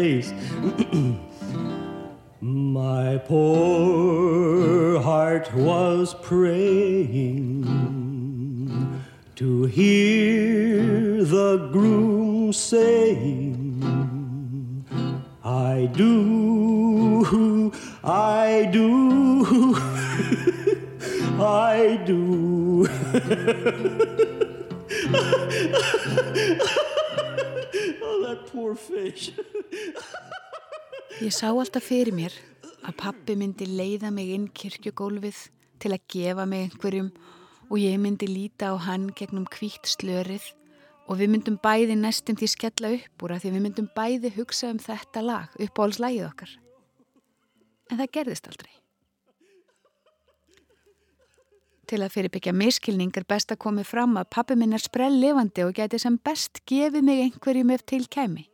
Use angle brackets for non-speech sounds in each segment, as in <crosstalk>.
place. <clears throat> Ég sá alltaf fyrir mér að pappi myndi leiða mig inn kirkjugólfið til að gefa mig einhverjum og ég myndi líta á hann gegnum kvítt slörið og við myndum bæði næstum því skella upp úr að því við myndum bæði hugsa um þetta lag upp á alls lagið okkar. En það gerðist aldrei. Til að fyrirbyggja miskilning er best að komi fram að pappi minn er sprell levandi og geti sem best gefið mig einhverjum ef til kemi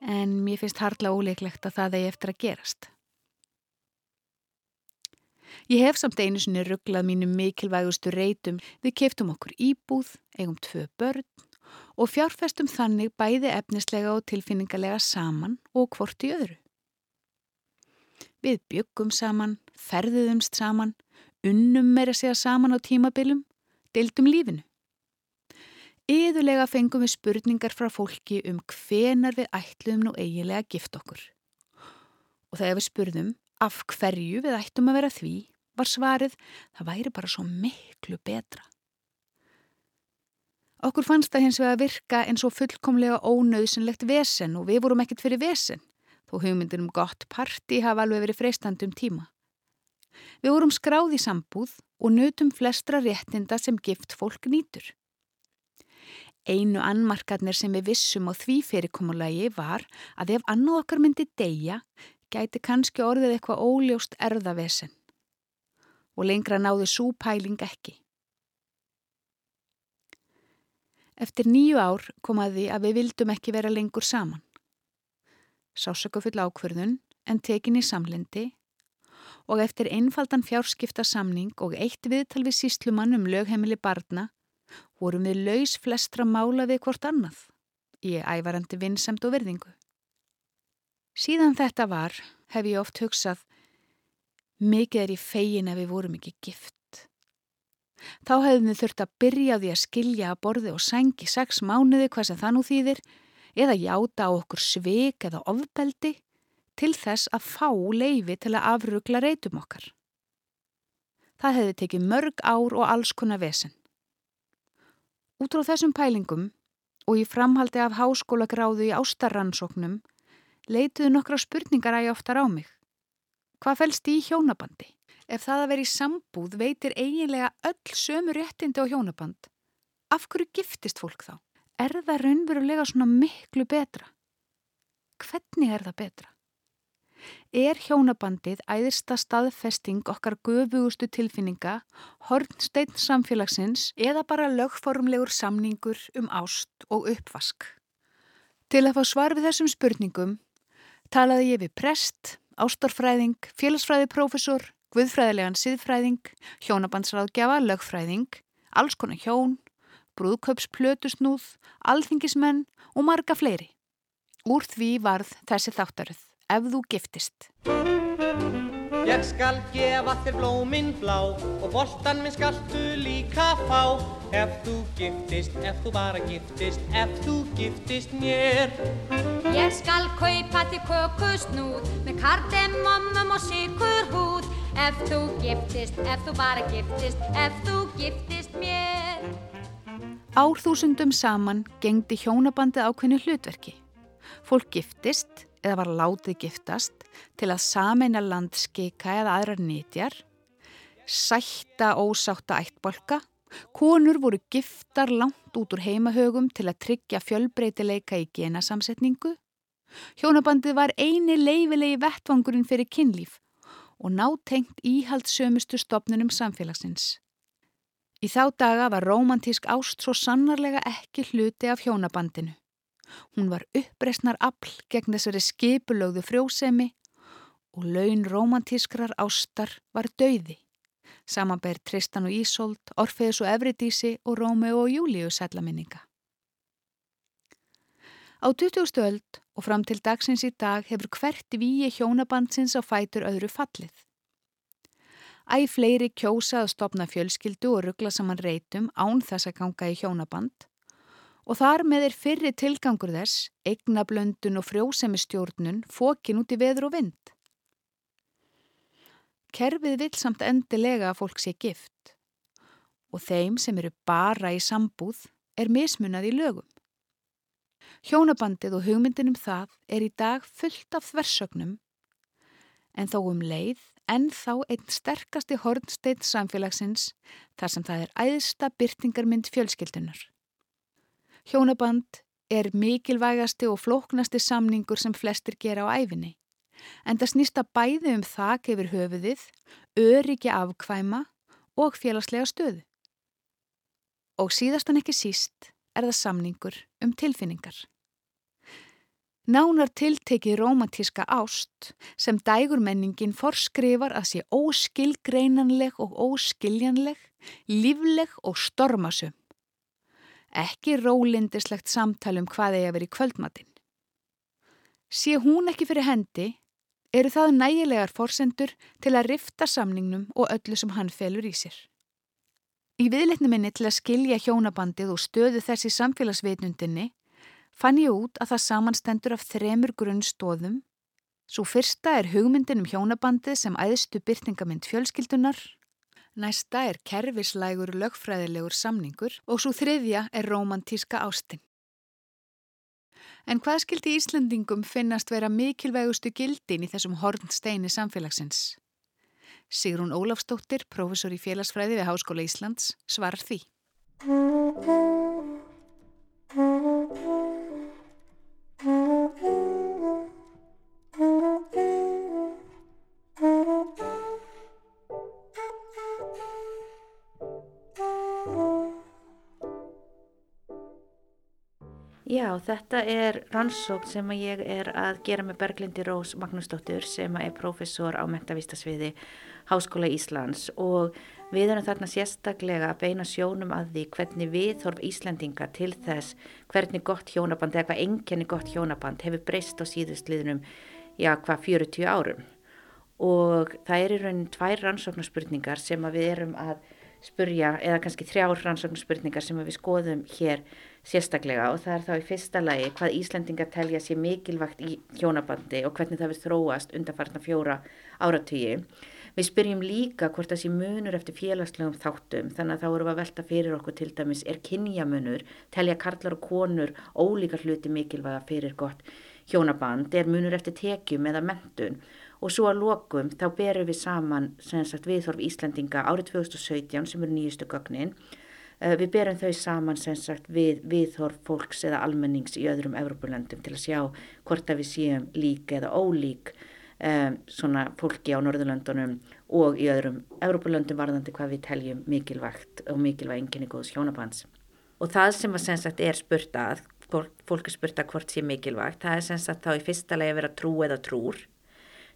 en mér finnst hardla óleiklegt að það eigi eftir að gerast. Ég hef samt einu sinni rugglað mínum mikilvægustu reytum við keftum okkur íbúð, eigum tvö börn og fjárfestum þannig bæði efnislega og tilfinningarlega saman og hvort í öðru. Við byggum saman, ferðuðumst saman, unnum meira segja saman á tímabilum, deildum lífinu. Íðulega fengum við spurningar frá fólki um hvenar við ætluðum nú eiginlega að gifta okkur. Og þegar við spurðum af hverju við ættum að vera því, var svarið það væri bara svo miklu betra. Okkur fannst það hins vega að virka eins og fullkomlega ónauðsynlegt vesen og við vorum ekkert fyrir vesen, þó hugmyndir um gott parti hafa alveg verið freistandum tíma. Við vorum skráð í sambúð og nutum flestra réttinda sem gift fólk nýtur. Einu annmarkarnir sem við vissum á því fyrirkomulagi var að ef annað okkar myndi deyja, gæti kannski orðið eitthvað óljóst erðavesen. Og lengra náðu súpæling ekki. Eftir nýju ár kom að því að við vildum ekki vera lengur saman. Sásökufull ákverðun en tekin í samlendi og eftir einfaldan fjárskipta samning og eitt viðtal við síslumann um lögheimili barna vorum við laus flestra mála við hvort annað, í ævarandi vinsamt og verðingu. Síðan þetta var, hef ég oft hugsað, mikið er í fegin að við vorum ekki gift. Þá hefðum við þurft að byrja á því að skilja að borði og sengi sex mánuði hvað sem það nú þýðir, eða játa á okkur sveik eða ofbeldi til þess að fá leifi til að afrugla reytum okkar. Það hefði tekið mörg ár og alls konar vesen. Út á þessum pælingum og í framhaldi af háskólagráðu í ástarrannsóknum leituðu nokkra spurningar að ég oftar á mig. Hvað fælst í hjónabandi? Ef það að vera í sambúð veitir eiginlega öll sömu réttindi á hjónaband. Af hverju giftist fólk þá? Er það raunverulega svona miklu betra? Hvernig er það betra? Er hjónabandið æðista staðfesting okkar göfugustu tilfinninga, hornsteinn samfélagsins eða bara lögformlegur samningur um ást og uppvask? Til að fá svar við þessum spurningum talaði ég við prest, ástarfræðing, félagsfræðiprófessor, guðfræðilegan siðfræðing, hjónabandsráðgjafa, lögfræðing, alls konar hjón, brúðköpsplötusnúð, alþingismenn og marga fleiri. Úr því varð þessi þáttaröð ef þú giftist. Ég skal gefa þér blóminn blá og boltan minn skaltu líka fá Ef þú giftist, ef þú bara giftist, ef þú giftist mér Ég skal kaupa þér kökusnúð með kardemommum og sykur húð Ef þú giftist, ef þú bara giftist, ef þú giftist mér Árþúsundum saman gengdi hjónabandi ákveðinu hlutverki. Fólk giftist eða var látið giftast til að sameina landskika eða aðrar nýtjar, sætta ósátta ættbolka, konur voru giftar langt út úr heimahögum til að tryggja fjölbreytileika í genasamsetningu, hjónabandið var eini leifilegi vettvangurinn fyrir kynlíf og nátengt íhaldsömustu stopnunum samfélagsins. Í þá daga var romantísk ást svo sannarlega ekki hluti af hjónabandinu Hún var uppreysnar afl gegn þessari skipulögðu frjósemi og laun romantískrar ástar var dauði. Samanber Tristan og Ísold, Orfeus og Evridísi og Rómeu og Júliu sætlaminninga. Á 20. öld og fram til dagsins í dag hefur hvert víi hjónabandsins á fætur öðru fallið. Æ fleiri kjósa að stopna fjölskyldu og ruggla saman reytum án þess að ganga í hjónaband og þar með er fyrri tilgangur þess, eignablöndun og frjósemistjórnun fókin út í veður og vind. Kerfið vil samt endilega að fólk sé gift og þeim sem eru bara í sambúð er mismunað í lögum. Hjónabandið og hugmyndin um það er í dag fullt af þversögnum en þó um leið en þá einn sterkasti hornsteitt samfélagsins þar sem það er æðsta byrtingarmynd fjölskyldunar. Hjónaband er mikilvægasti og flóknasti samningur sem flestir gera á æfinni en það snýsta bæði um þak yfir höfuðið, öryggi afkvæma og félagslega stöðu. Og síðastan ekki síst er það samningur um tilfinningar. Nánar tiltekið romantíska ást sem dægurmenningin forskrifar að sé óskilgreinanleg og óskiljanleg, lífleg og stormasum. Ekki rólindislegt samtal um hvað eigi að vera í kvöldmatinn. Sé hún ekki fyrir hendi, eru það nægilegar forsendur til að rifta samningnum og öllu sem hann felur í sér. Í viðleitni minni til að skilja hjónabandið og stöðu þessi samfélagsveitnundinni fann ég út að það samanstendur af þremur grunnstóðum. Svo fyrsta er hugmyndin um hjónabandið sem æðstu byrtingamind fjölskyldunar, næsta er kerfislægur lögfræðilegur samningur og svo þriðja er romantíska ástinn. En hvað skildi Íslandingum finnast vera mikilvægustu gildin í þessum hornsteini samfélagsins? Sigrún Ólafstóttir, professor í félagsfræði við Háskóla Íslands, svarar því. Þetta er rannsókn sem ég er að gera með Berglindi Rós Magnúsdóttur sem er professor á mentavistasviði Háskóla Íslands og við erum þarna sérstaklega að beina sjónum að því hvernig við þorf Íslandinga til þess hvernig gott hjónaband eða hvað enginni gott hjónaband hefur breyst á síðustliðnum, já, hvað 40 árum. Og það er í raunin tvær rannsóknarspurningar sem við erum að spurja, eða kannski þrjár rannsóknarspurningar sem við skoðum hér sérstaklega og það er þá í fyrsta lagi hvað Íslandingar telja sér mikilvægt í hjónabandi og hvernig það við þróast undarfarna fjóra áratígi. Við spyrjum líka hvort það sé munur eftir félagslegum þáttum þannig að þá eru að velta fyrir okkur til dæmis er kynjamunur, telja karlar og konur ólíkar hluti mikilvæga fyrir gott hjónaband, er munur eftir tekjum eða mentun og svo að lokum þá berum við saman sagt, viðþorf Íslandinga árið 2017 sem eru nýjustu gögnin Eh, við berum þau saman sagt við viðhorf fólks eða almennings í öðrum Evrópulöndum til að sjá hvort að við séum lík eða ólík um, svona fólki á Norðurlöndunum og í öðrum Evrópulöndum varðandi hvað við teljum mikilvægt og mikilvæg enginni góðs hjónabands. Og það sem að sem sagt er spurt að, fólk er spurt að hvort sé mikilvægt, það er sem sagt þá í fyrsta lagi að vera trú eða trúr,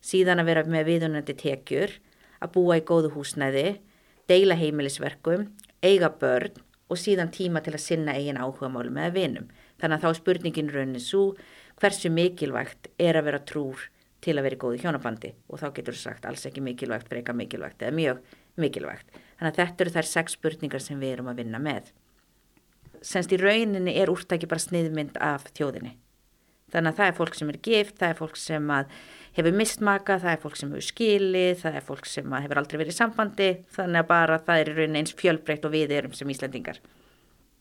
síðan að vera með viðunandi tekjur, að búa í góðu húsnæði, deila heimilisverkum eiga börn og síðan tíma til að sinna eigin áhuga málum eða vinum. Þannig að þá spurningin raunin svo hversu mikilvægt er að vera trúr til að vera í góði hjónabandi og þá getur þú sagt alls ekki mikilvægt, freka mikilvægt eða mjög mikilvægt. Þannig að þetta eru þær sex spurningar sem við erum að vinna með. Senst í rauninni er úrtæki bara sniðmynd af þjóðinni. Þannig að það er fólk sem er gift, það er fólk sem hefur mistmaka, það er fólk sem hefur skilið, það er fólk sem hefur aldrei verið sambandi, þannig að bara það er í rauninni eins fjölbreytt og við erum sem Íslandingar.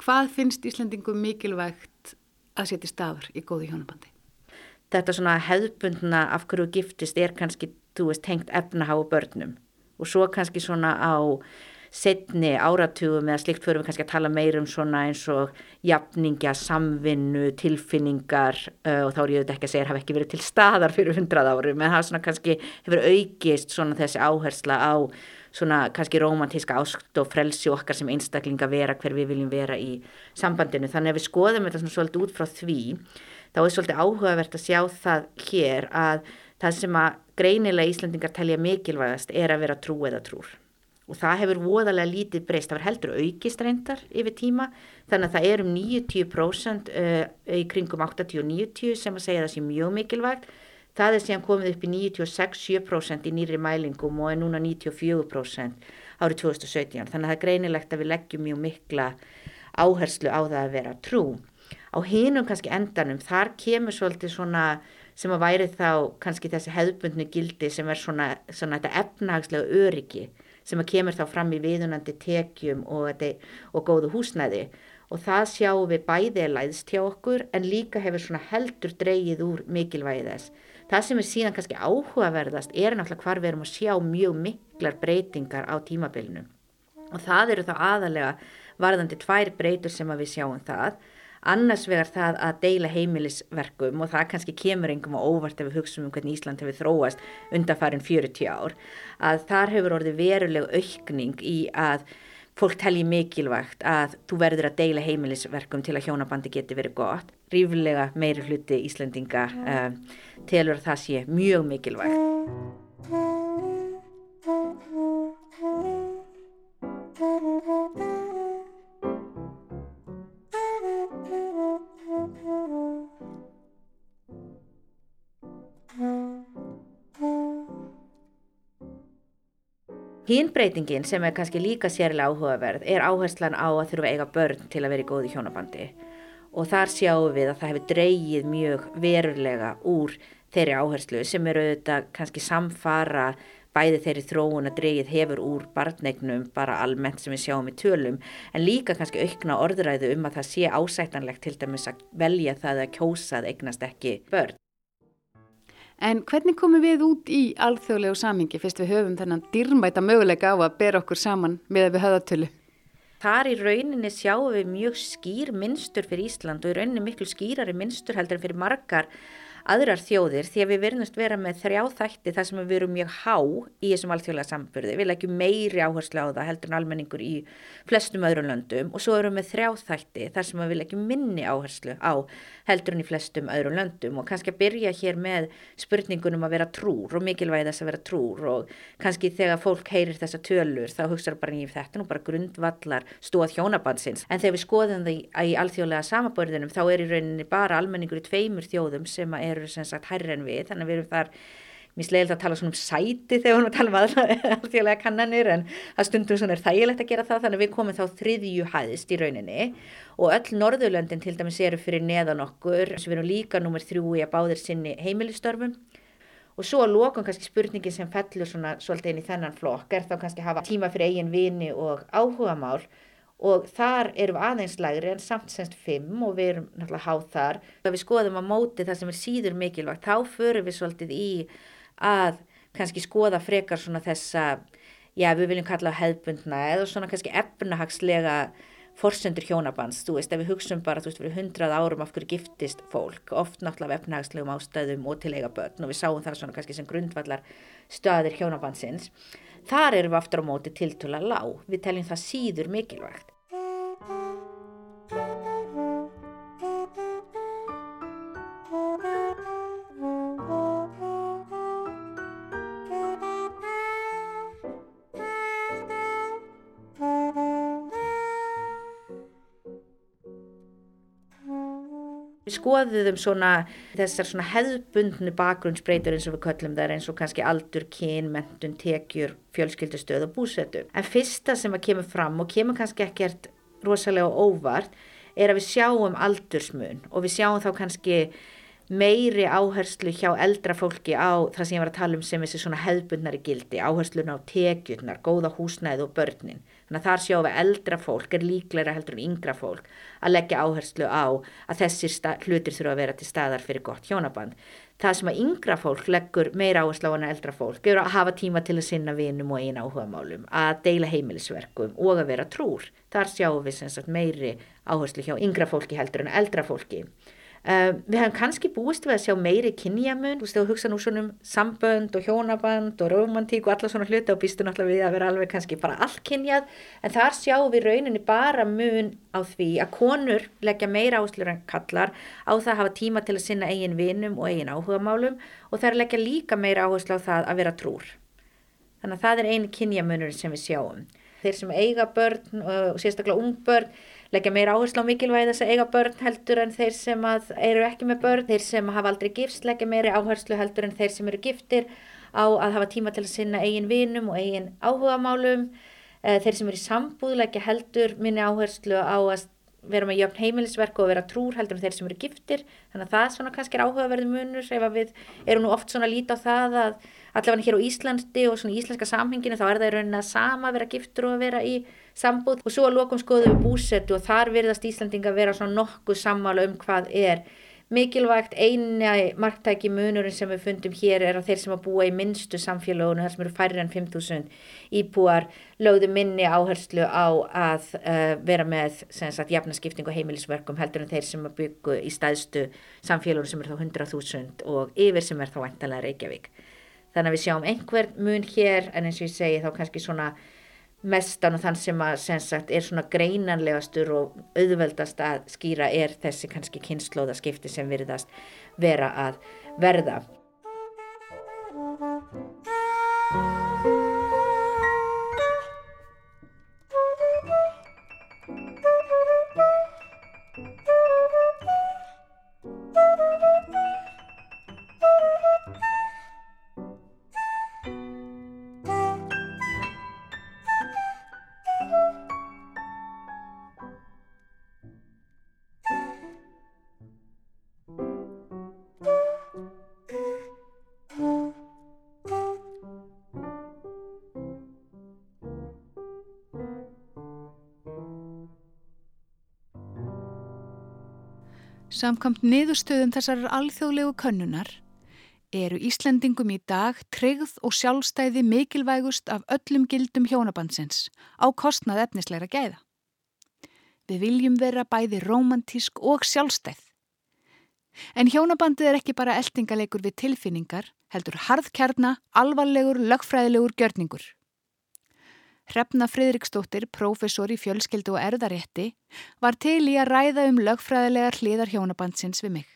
Hvað finnst Íslandingum mikilvægt að setja staður í góði hjónabandi? Þetta svona hefðbundna af hverju giftist er kannski, þú veist, hengt efnahá börnum og svo kannski svona á setni áratugum eða slikt fyrir við kannski að tala meir um svona eins og jafningja, samvinnu, tilfinningar uh, og þá er ég auðvitað ekki að segja að það hef ekki verið til staðar fyrir hundrað árum en það svona kannski hefur aukist svona þessi áhersla á svona kannski romantíska ást og frelsi okkar sem einstaklinga vera hver við viljum vera í sambandinu. Þannig að við skoðum þetta svona svolítið út frá því, þá er svolítið áhugavert að sjá það hér að það sem að greinilega Íslandingar telja mikilvægast er að vera trú eða trúr. Og það hefur voðalega lítið breyst, það var heldur aukist reyndar yfir tíma, þannig að það er um 90% uh, í kringum 80-90 sem að segja það sé mjög mikilvægt Það er síðan komið upp í 96-7% í nýri mælingum og er núna 94% árið 2017. Þannig að það er greinilegt að við leggjum mjög mikla áherslu á það að vera trú. Á hinum kannski endanum, þar kemur svolítið svona sem að væri þá kannski þessi hefðbundnu gildi sem er svona, svona þetta efnahagslega öryggi sem að kemur þá fram í viðunandi tekjum og, og góðu húsnæði og það sjáum við bæðið læðst hjá okkur en líka hefur svona heldur dreyið úr mikilvægið þess. Það sem er síðan kannski áhugaverðast er náttúrulega hvar við erum að sjá mjög miklar breytingar á tímabilinu og það eru þá aðalega varðandi tvær breytur sem við sjáum það. Annars vegar það að deila heimilisverkum og það kannski kemur engum og óvart ef við hugsaum um hvernig Ísland hefur þróast undanfærin 40 ár að þar hefur orðið veruleg aukning í að fólk telji mikilvægt að þú verður að deila heimilisverkum til að hjónabandi geti verið gott. Ríflega meiri hluti Íslandinga um, telur að það sé mjög mikilvægt. Hínbreytingin sem er kannski líka sérlega áhugaverð er áherslan á að þurfa eiga börn til að vera í góði hjónabandi og þar sjáum við að það hefur dreyið mjög verulega úr þeirri áherslu sem eru auðvitað kannski samfara bæði þeirri þróun að dreyið hefur úr barnegnum bara almennt sem við sjáum í tölum en líka kannski aukna orðræðu um að það sé ásættanlegt til dæmis að velja það að kjósað eignast ekki börn. En hvernig komum við út í alþjóðlegu samingi fyrst við höfum þennan dýrmæta möguleika á að bera okkur saman með að við höfðatölu? Þar í rauninni sjáum við mjög skýr minnstur fyrir Ísland og í rauninni miklu skýrari minnstur heldur en fyrir margar aðrar þjóðir því að við verðumst vera með þrjá þætti þar sem við verum mjög há í þessum alþjóðlega samfyrði. Við leggjum meiri áherslu á það heldur en almenningur í flestum öðrum löndum og svo erum við þrjá þætti þar sem við leggjum minni áherslu á heldur en í flestum öðrum löndum. Og kannski að byrja hér með spurningunum að vera trúr og mikilvægi þess að vera trúr. Og kannski þegar fólk heyrir þessa tölur þá hugsaður bara nýjum þetta nú bara grundvallar stóð hjónabansins en þegar við skoðum það í, alþjóðlega samabörðinum þá er í rauninni bara almenningur í tveimur þjóðum sem er eru sem sagt hærri en við. Þannig að við erum þar Mér slegilegt að tala svona um sæti þegar við erum að tala um aðlæðilega <laughs> kannanir en það stundum svona er þægilegt að gera það þannig að við komum þá þriðju hæðist í rauninni. Og öll Norðurlöndin til dæmis eru fyrir neðan okkur sem við erum líka nummer þrjú í að báðir sinni heimilistörfum. Og svo að lokum kannski spurningin sem fellur svona svolítið inn í þennan flokk er þá kannski að hafa tíma fyrir eigin vini og áhuga mál og þar erum aðeins lægri en samt semst 5 og við erum náttúrulega háð þar. Þegar við skoðum að móti það sem er síður mikilvægt, þá förum við svolítið í að kannski skoða frekar svona þessa, já við viljum kalla hefðbundna eða svona kannski efnahagslega forsendur hjónabands, þú veist, ef við hugsun bara, þú veist, fyrir hundrað árum af hverju giftist fólk, oft náttúrulega efnahagslegum ástæðum og til eiga börn og við sáum það svona kannski sem grundvallar stöðir hjónabandsins. Þar erum við aftur á móti tiltúla lág, við teljum það síður mikilvægt. Skoðum svona þessar svona hefðbundnu bakgrunnsbreytur eins og við köllum þar eins og kannski aldur, kyn, mentun, tekjur, fjölskyldustöð og búsettu. En fyrsta sem að kemur fram og kemur kannski ekkert rosalega óvart er að við sjáum aldursmun og við sjáum þá kannski meiri áherslu hjá eldra fólki á það sem ég var að tala um sem þessi svona hefðbundnari gildi, áherslun á tekjurnar, góða húsnæð og börnin. Þannig að þar sjáum við eldra fólk er líklæra heldur en yngra fólk að leggja áherslu á að þessir hlutir þurfa að vera til staðar fyrir gott hjónaband. Það sem að yngra fólk leggur meira áherslu á hana eldra fólk er að hafa tíma til að sinna vinum og eina áhuga málum, að deila heimilisverkum og að vera trúr. Þar sjáum við meiri áherslu hjá yngra fólki heldur en eldra fólki. Uh, við hefum kannski búist við að sjá meiri kynjamun, þú veist, þú hugsa nú svona um sambönd og hjónaband og romantík og alla svona hluti og býstu náttúrulega við að vera alveg kannski bara allt kynjað, en þar sjáum við rauninni bara mun á því að konur leggja meira áslur en kallar á það að hafa tíma til að sinna eigin vinum og eigin áhugamálum og það er leggja líka meira áherslu á það að vera trúr. Þannig að það er eini kynjamunur sem við sjáum. Þeir sem eiga börn og sérstaklega ung börn leggja meira áherslu á mikilvægi þess að eiga börn heldur en þeir sem eru ekki með börn, þeir sem hafa aldrei gifst leggja meira áherslu heldur en þeir sem eru giftir á að hafa tíma til að sinna eigin vinum og eigin áhugamálum, eh, þeir sem eru í sambúð leggja heldur minni áherslu á að vera með jöfn heimilisverk og vera trúr heldur en þeir sem eru giftir, þannig að það svona kannski er áhugaverði munur ef við erum nú oft svona lítið á það að allavega hér á Íslandi og svona íslenska samhenginu þá er það í rauninni að sama að vera giftur og að vera í sambúð. Og svo að lokum skoðum við búsettu og þar virðast Íslandinga vera svona nokkuð sammála um hvað er mikilvægt. Eini marktæki munurinn sem við fundum hér er að þeir sem að búa í minnstu samfélagunum þar sem eru færri en 5.000 íbúar lögðu minni áherslu á að uh, vera með jafnaskipting og heimilisverkum heldur en þeir sem að byggu í staðstu samfélagunum sem eru þá 100.000 og yfir sem er þá vantanlega Reykjavík. Þannig að við sjáum einhver mun hér en eins og ég segi þá kannski svona mestan og þann sem að sem sagt, er svona greinanlegastur og auðveldast að skýra er þessi kannski kynnslóðaskipti sem virðast vera að verða. Samkvæmt niðurstöðum þessar alþjóðlegu könnunar eru Íslendingum í dag tryggð og sjálfstæði mikilvægust af öllum gildum hjónabandsins á kostnað efnisleira gæða. Við viljum vera bæði romantísk og sjálfstæð. En hjónabandið er ekki bara eldingalegur við tilfinningar, heldur harðkjarna, alvarlegur, lögfræðilegur gjörningur. Hrefna Fridriksdóttir, prófessor í fjölskyldu og erðarétti, var til í að ræða um lögfræðilegar hliðar hjónabandsins við mig.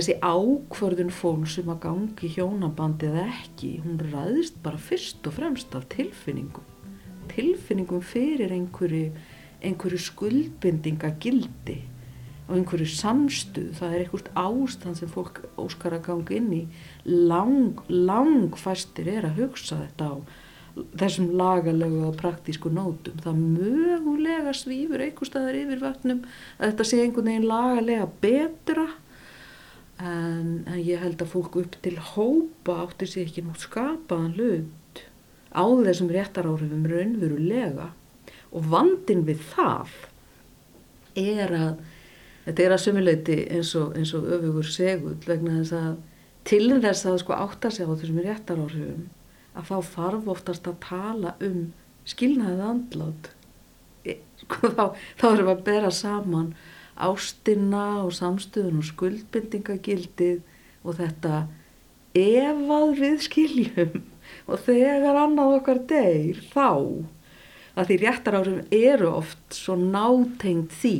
Þessi ákvörðun fólk sem að gangi hjónabandið ekki, hún ræðist bara fyrst og fremst af tilfinningum. Tilfinningum fyrir einhverju, einhverju skuldbindingagildi og einhverju samstuð. Það er einhvert ástand sem fólk óskar að ganga inn í. Lang, lang fæstir er að hugsa þetta á þessum lagalegu og praktísku nótum. Það mögulega svífur einhver staðar yfir vatnum að þetta sé einhvern veginn lagalega betra en, en ég held að fólk upp til hópa átti sér ekki nú skapaðan hlut á þessum réttaráhrifum raunverulega. Og vandin við það er að þetta er að sumuleiti eins og, eins og öfugur segull vegna þess að til þess að sko átta sig á þessum réttaráhrifum að þá þarf oftast að tala um skilnaðið andlátt e, sko, þá, þá erum við að bera saman ástina og samstöðun og skuldbindingagildið og þetta ef að við skiljum <laughs> og þegar annað okkar deyr þá. Að því réttar árum eru oft svo nátengt því.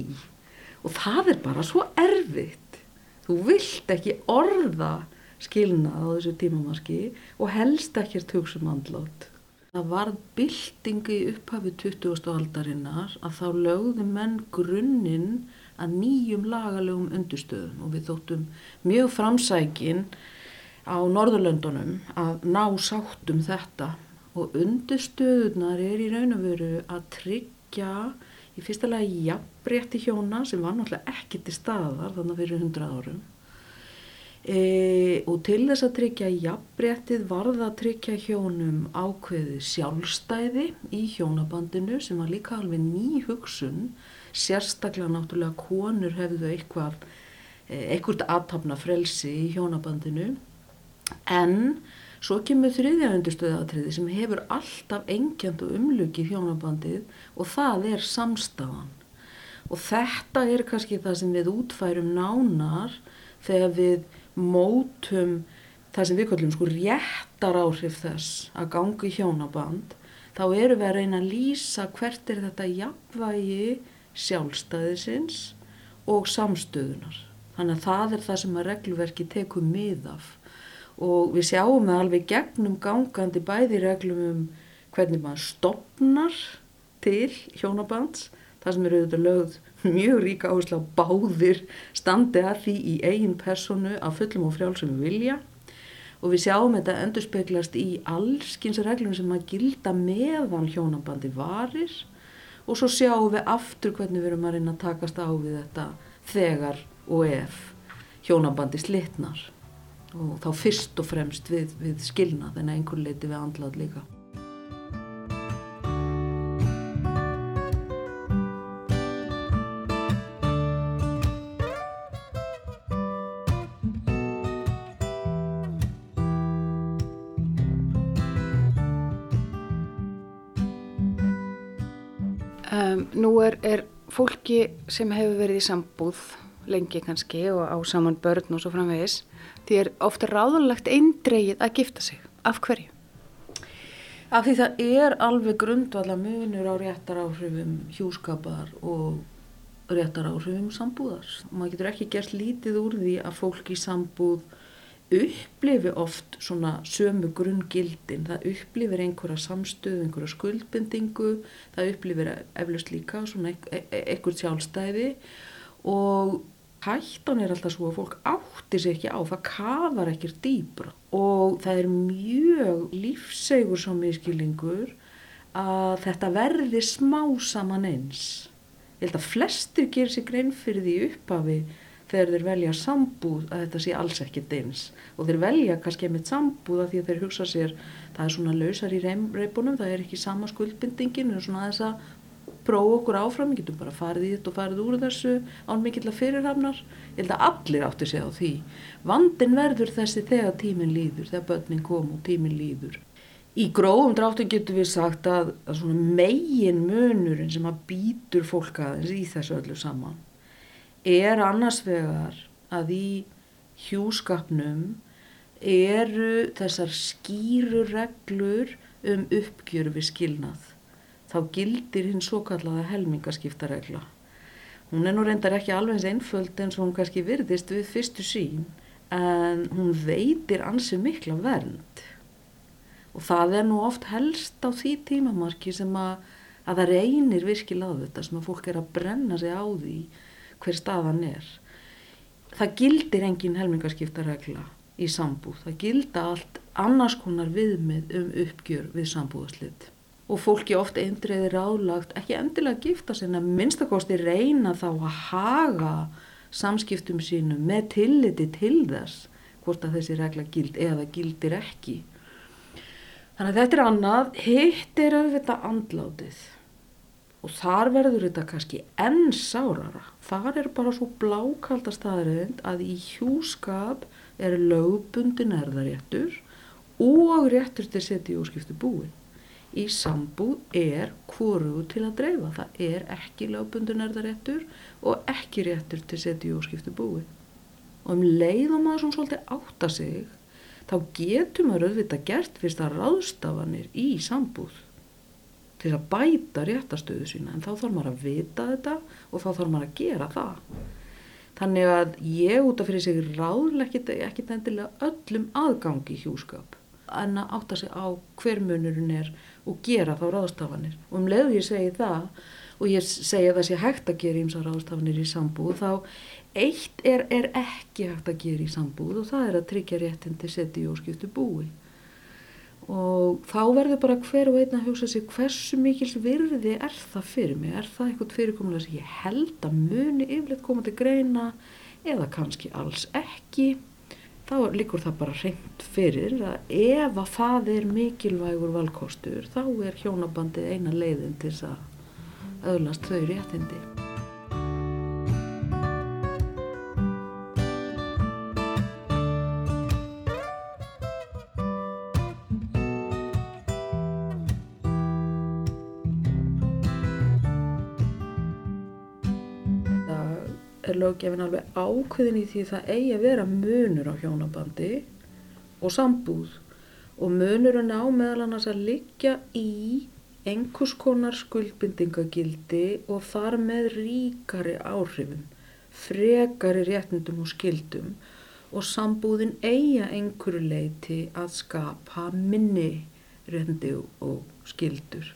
Og það er bara svo erfitt. Þú vilt ekki orða skilnað á þessu tímamarki og helst ekkert hugsa um andlátt Það var byltingi upphafi 20. aldarinnar að þá lögðu menn grunninn að nýjum lagalegum undurstöðum og við þóttum mjög framsækin á Norðurlöndunum að ná sáttum þetta. Og undurstöðunar er í raun og veru að tryggja í fyrsta lagi jafnbrétti hjóna sem var náttúrulega ekki til staðar þannig fyrir hundra árum. E, og til þess að tryggja jafnbrettið varða að tryggja hjónum ákveðið sjálfstæði í hjónabandinu sem var líka alveg ný hugsun sérstaklega náttúrulega konur hefðu eitthvað eitthvað aðtapna frelsi í hjónabandinu. En svo kemur þriðja undirstöðatriði sem hefur alltaf engjand og umluki hjónabandið og það er samstafan og þetta er kannski það sem við útfærum nánar þegar við mótum það sem við kallum sko réttar áhrif þess að gangi hjónaband. Þá eru við að reyna að lýsa hvert er þetta jafnvægi sjálfstæðisins og samstöðunar. Þannig að það er það sem að regluverki tekur mið af. Og við sjáum það alveg gegnum gangandi bæði reglum um hvernig maður stopnar til hjónabands það sem eru auðvitað lögð mjög ríka áherslu á báðir standi að því í eigin personu af fullum og frjálsum vilja. Og við sjáum þetta endur speglast í allskins reglum sem að gilda meðan hjónabandi varir og svo sjáum við aftur hvernig við erum að reyna að takast á við þetta þegar og ef hjónabandi slitnar og þá fyrst og fremst við, við skilnað en einhver leiti við andlað líka. Nú er, fólki sem hefur verið í sambúð lengi kannski og á saman börn og svo framvegis því er ofta ráðanlegt eindreið að gifta sig. Af hverju? Af því það er alveg grundvalla munur á réttar áhrifum hjúskapar og réttar áhrifum sambúðar. Maður getur ekki gert lítið úr því að fólk í sambúð upplifi oft svona sömu grunngildin. Það upplifir einhverja samstöðu, einhverja skuldbendingu, það upplifir eflust líka svona einhvert sjálfstæði og hættan er alltaf svo að fólk átti sig ekki á, það kafar ekkert dýbra og það er mjög lífsegur sá miskilingur að þetta verði smá saman eins. Ég held að flestir gerir sig grein fyrir því upphafi þegar þeir velja sambúð að þetta sé alls ekkert eins og þeir velja kannski einmitt sambúð að því að þeir hugsa sér það er svona lausar í reipunum, það er ekki sama skuldbindingin en svona þess að prófa okkur áfram, við getum bara farið í þetta og farið úr þessu án mikill að fyrirhafnar. Ég held að allir átti sig á því. Vandin verður þessi þegar tíminn líður þegar börnin kom og tíminn líður. Í grófum dráttum getur við sagt að, að megin munurinn sem að býtur fólk aðeins í þessu öllu saman er annars vegar að í hjúskapnum eru þessar skýru reglur um uppgjöru við skilnað. Þá gildir hinn svo kallaða helmingaskiptaregla. Hún er nú reyndar ekki alveg eins einföld eins og hún kannski virðist við fyrstu sín en hún veitir ansið mikla vernd. Og það er nú oft helst á því tímamarki sem að, að það reynir virkilega á þetta sem að fólk er að brenna sig á því hver staðan er. Það gildir engin helmingarskiptaregla í sambúð. Það gilda allt annars konar viðmið um uppgjör við sambúðaslit. Og fólki ofta eindriðir álagt ekki endilega að gifta sig en að minnstakosti reyna þá að haga samskiptum sínum með tilliti til þess hvort að þessi regla gild eða gildir ekki. Þannig að þetta er annað, hitt er auðvitað andlátið og þar verður þetta kannski enn sárara. Þar er bara svo blákalda staðrind að í hjúskap er lögbundin erðaréttur og réttur til setja í óskiptu búin. Í sambúð er hvorugu til að dreifa. Það er ekki lögbundin erðaréttur og ekki réttur til setja í óskiptu búin. Og um leið og maður svona svolítið átta sig, þá getur maður auðvitað gert fyrst að ráðstafanir í sambúð til að bæta réttastöðu sína en þá þarf maður að vita þetta og þá þarf maður að gera það. Þannig að ég út af fyrir sig ráðlega ekki endilega öllum aðgangi hjúskap en að átta sig á hver munurinn er og gera þá ráðstafanir. Og um leiðu ég segi það og ég segi að það sé hægt að gera ímsa ráðstafanir í sambúð þá eitt er, er ekki hægt að gera í sambúð og það er að tryggja réttin til seti í óskiptu búi og þá verður bara hver og einn að hugsa sig hversu mikils virði er það fyrir mig, er það eitthvað fyrirkomulega sem ég held að muni yfirleitt koma til greina eða kannski alls ekki þá líkur það bara reynd fyrir að ef að það er mikilvægur valkostur þá er hjónabandið eina leiðin til þess að öðlast þau réttindi. Löggefin alveg ákveðin í því það eigi að vera munur á hjónabandi og sambúð og munurinn á meðal annars að liggja í einhvers konar skuldbindingagildi og þar með ríkari áhrifum, frekari réttindum og skildum og sambúðin eiga einhverju leiti að skapa minni réttindi og skildur.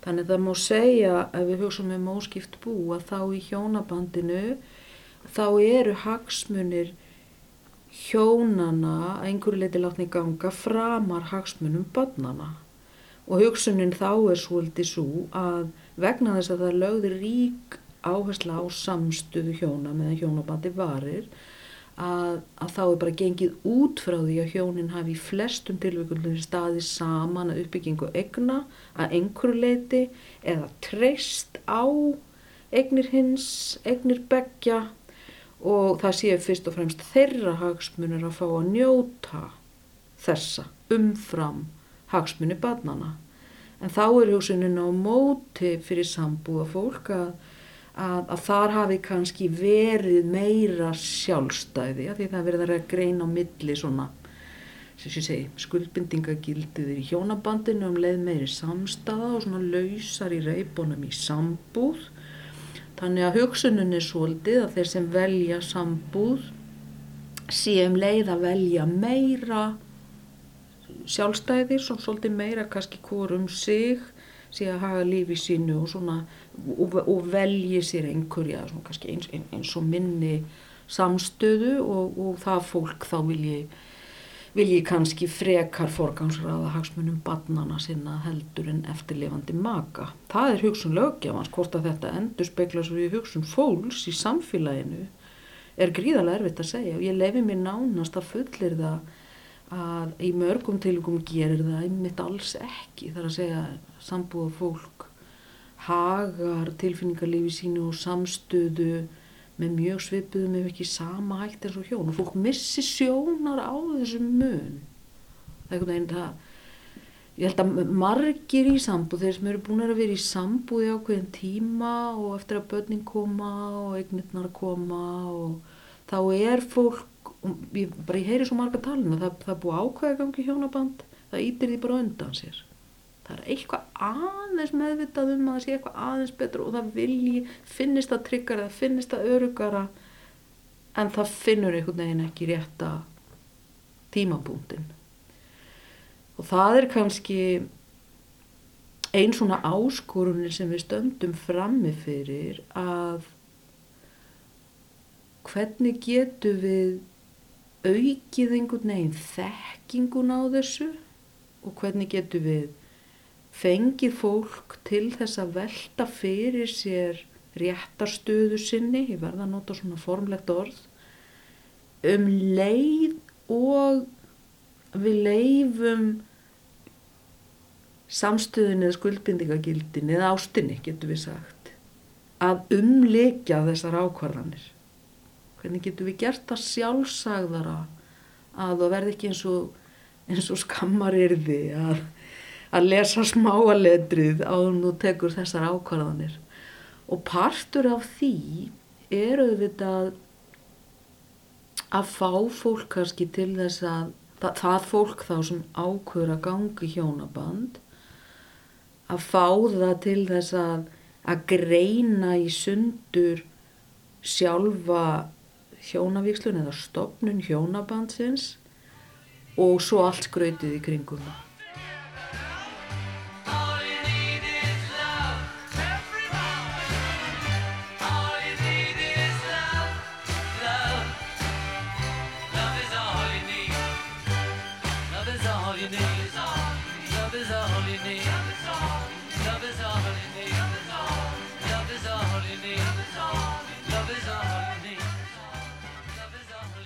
Þannig það má segja ef við hugsaum um óskipt bú að þá í hjónabandinu þá eru hagsmunir hjónana að einhverju leiti látni ganga framar hagsmunum barnana og hugsunin þá er svolítið svo að vegna þess að það lögður rík áhersla á samstuðu hjóna meðan hjónabandi varir að, að þá er bara gengið út frá því að hjónin hafi í flestum tilvíkullum staði saman að uppbyggingu egna að einhverju leiti eða treyst á egnir hins, egnir begja og það sé fyrst og fremst þeirra hagsmunir að fá að njóta þessa umfram hagsmunni barnana. En þá er hugsunin á móti fyrir sambúða fólk að, að, að þar hafi kannski verið meira sjálfstæði, að því það verður að greina á milli svona, segi, skuldbindingagildiðir í hjónabandinu um leið meiri samstaða og svona lausar í reybónum í sambúð Þannig að hugsunin er svolítið að þeir sem velja sambúð séum leið að velja meira sjálfstæðir, svona svolítið meira kannski hvort um sig, sé að hafa lífi sínu og svona og, og velji sér einhverja eins, eins og minni samstöðu og, og það fólk þá vil ég vil ég kannski frekar forgangsraða hagsmunum barnana sinna heldur en eftirlifandi maka. Það er hugsun lögjafans, hvort að þetta endur spekla svo í hugsun fólks í samfélaginu er gríðarlega erfitt að segja og ég lefi mér nánast að fullir það að í mörgum tilgum gerir það einmitt alls ekki þar að segja sambúða fólk hagar tilfinningarlifi sínu og samstöðu með mjög svipuðum ef ekki sama hægt eins og hjón. Og fólk missi sjónar á þessum mun. Það er einhvern veginn það ég held að margir í sambúð þeir sem eru búin að vera í sambúð í ákveðin tíma og eftir að börnin koma og eignirnar koma og þá er fólk ég, bara ég heyri svo marga talina það, það er búið ákveða gangi hjónaband það ítir því bara undan sér það er eitthvað aðeins meðvitað um að það sé eitthvað aðeins betra og það vilji, finnist það tryggara, það finnist það örugara en það finnur einhvern veginn ekki rétta tímabúndin og það er kannski einn svona áskorunir sem við stöndum frammi fyrir að hvernig getur við aukið einhvern veginn þekkingun á þessu og hvernig getur við fengið fólk til þess að velta fyrir sér réttarstöðu sinni, ég verða að nota svona formlegt orð, um leið og við leifum samstöðun eða skuldbindingagildin eða ástinni, getur við sagt, að umleikja þessar ákvarðanir. Hvernig getur við gert það sjálfsagðara að það verði ekki eins og, og skammar yrði að að lesa smáaletrið á hún og tekur þessar ákvarðanir og partur af því er auðvitað að fá fólk kannski til þess að það, það fólk þá sem ákvör að gangi hjónaband að fá það til þess að að greina í sundur sjálfa hjónavíkslun eða stopnun hjónabandsins og svo allt skrautið í kringum það.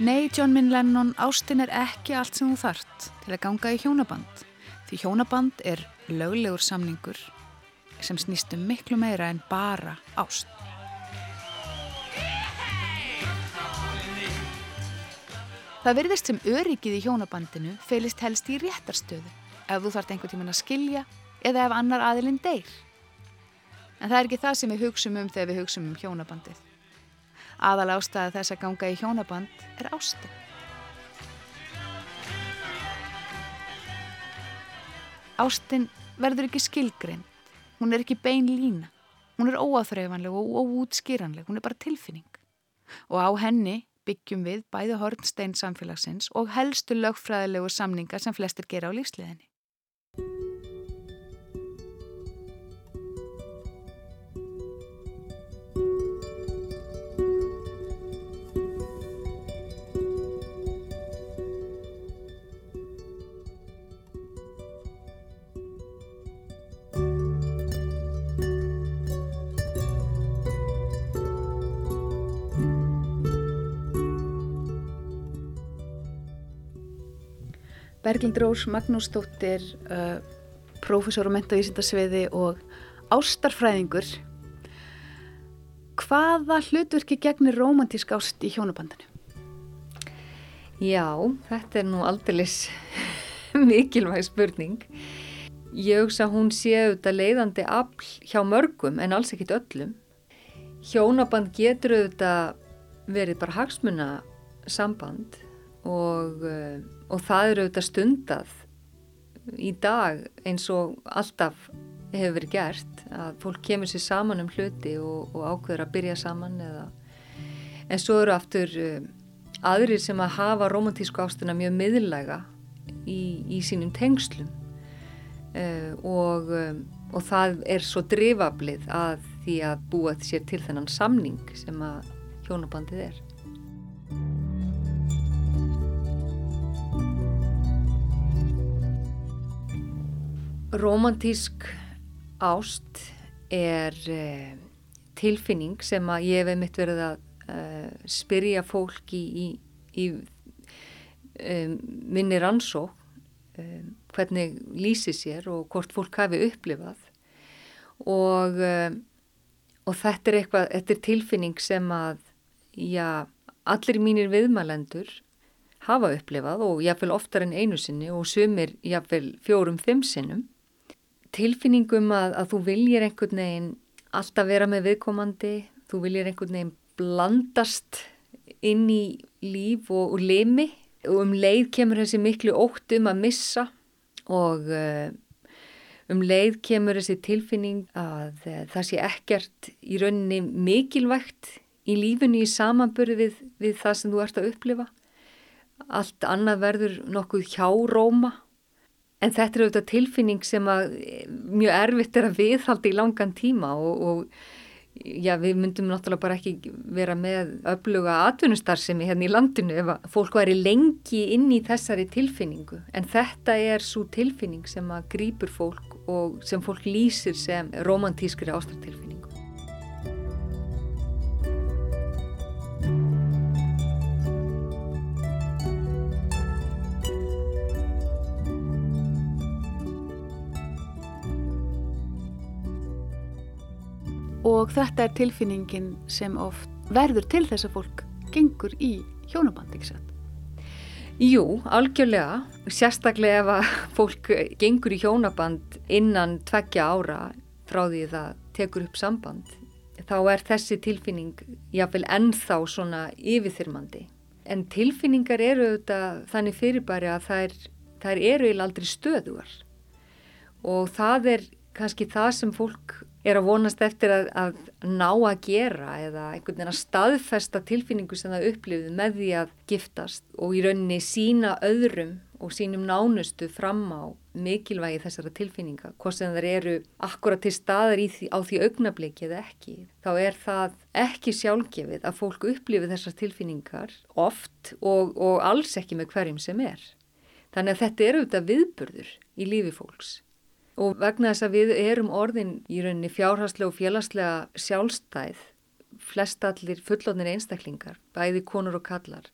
Nei, John Minn Lennon, ástin er ekki allt sem þú þart til að ganga í hjónaband. Því hjónaband er löglegur samningur sem snýst um miklu meira en bara ást. Það verðist sem öryggið í hjónabandinu felist helst í réttarstöðu ef þú þart einhver tíman að skilja eða ef annar aðilinn deyr. En það er ekki það sem við hugsum um þegar við hugsum um hjónabandið. Aðal ástæða þess að ganga í hjónaband er ástin. Ástin verður ekki skilgreind, hún er ekki bein lína, hún er óáþreifanleg og óútskýranleg, hún er bara tilfinning. Og á henni byggjum við bæði hornstein samfélagsins og helstu lögfræðilegu samningar sem flestir gera á lífsliðinni. Berglind Rós Magnúsdóttir, uh, profesor á mentavísindarsviði og ástarfræðingur. Hvaða hlutverki gegnir romantísk ást í hjónabandinu? Já, þetta er nú aldeilis <laughs> mikilvæg spurning. Ég hugsa að hún sé auðvitað leiðandi afl hjá mörgum en alls ekkit öllum. Hjónaband getur auðvitað verið bara hagsmuna samband og uh, og það eru auðvitað stundað í dag eins og alltaf hefur verið gert að fólk kemur sér saman um hluti og, og ákveður að byrja saman eða en svo eru aftur uh, aðrir sem að hafa romantísku ástuna mjög miðlæga í, í sínum tengslum. Uh, og, og það er svo drifablið að því að búa sér til þennan samning sem að hjónabandið er Romantísk ást er uh, tilfinning sem að ég hef mitt verið að uh, spyrja fólk í, í, í um, minni rannsók um, hvernig lýsi sér og hvort fólk hafi upplifað. Og, um, og þetta er eitthvað, þetta er tilfinning sem að já, allir mínir viðmælendur hafa upplifað og jáfnveil oftar en einu sinni og sumir jáfnveil fjórum, fimm sinnum tilfinningum að, að þú viljir einhvern veginn alltaf vera með viðkomandi, þú viljir einhvern veginn blandast inn í líf og, og limi og um leið kemur þessi miklu ótt um að missa og uh, um leið kemur þessi tilfinning að uh, það sé ekkert í rauninni mikilvægt í lífunni í samanbörði við, við það sem þú ert að upplifa. Allt annað verður nokkuð hjáróma En þetta er auðvitað tilfinning sem að mjög erfitt er að viðhaldi í langan tíma og, og já, við myndum náttúrulega bara ekki vera með öfluga atvinnustarfsemi hérna í landinu ef að fólk væri lengi inn í þessari tilfinningu. En þetta er svo tilfinning sem að grýpur fólk og sem fólk lýsir sem romantískri ástartilfinning. Og þetta er tilfinningin sem oft verður til þess að fólk gengur í hjónaband, ekki satt? Jú, algjörlega, sérstaklega ef að fólk gengur í hjónaband innan tveggja ára frá því það tekur upp samband, þá er þessi tilfinning jáfnvel ennþá svona yfirþyrmandi. En tilfinningar eru auðvitað þannig fyrirbæri að þær, þær eru aldrei stöðuar og það er kannski það sem fólk er að vonast eftir að, að ná að gera eða einhvern veginn að staðfesta tilfinningu sem það upplifið með því að giftast og í rauninni sína öðrum og sínum nánustu fram á mikilvægi þessara tilfinninga, hvort sem þær eru akkurat til staðar því, á því augnabliki eða ekki, þá er það ekki sjálfgefið að fólk upplifið þessar tilfinningar oft og, og alls ekki með hverjum sem er. Þannig að þetta eru auðvitað viðburður í lífi fólks og vegna þess að við erum orðin í rauninni fjárhagslega og félagslega sjálfstæð flest allir fullotnir einstaklingar, bæði konur og kallar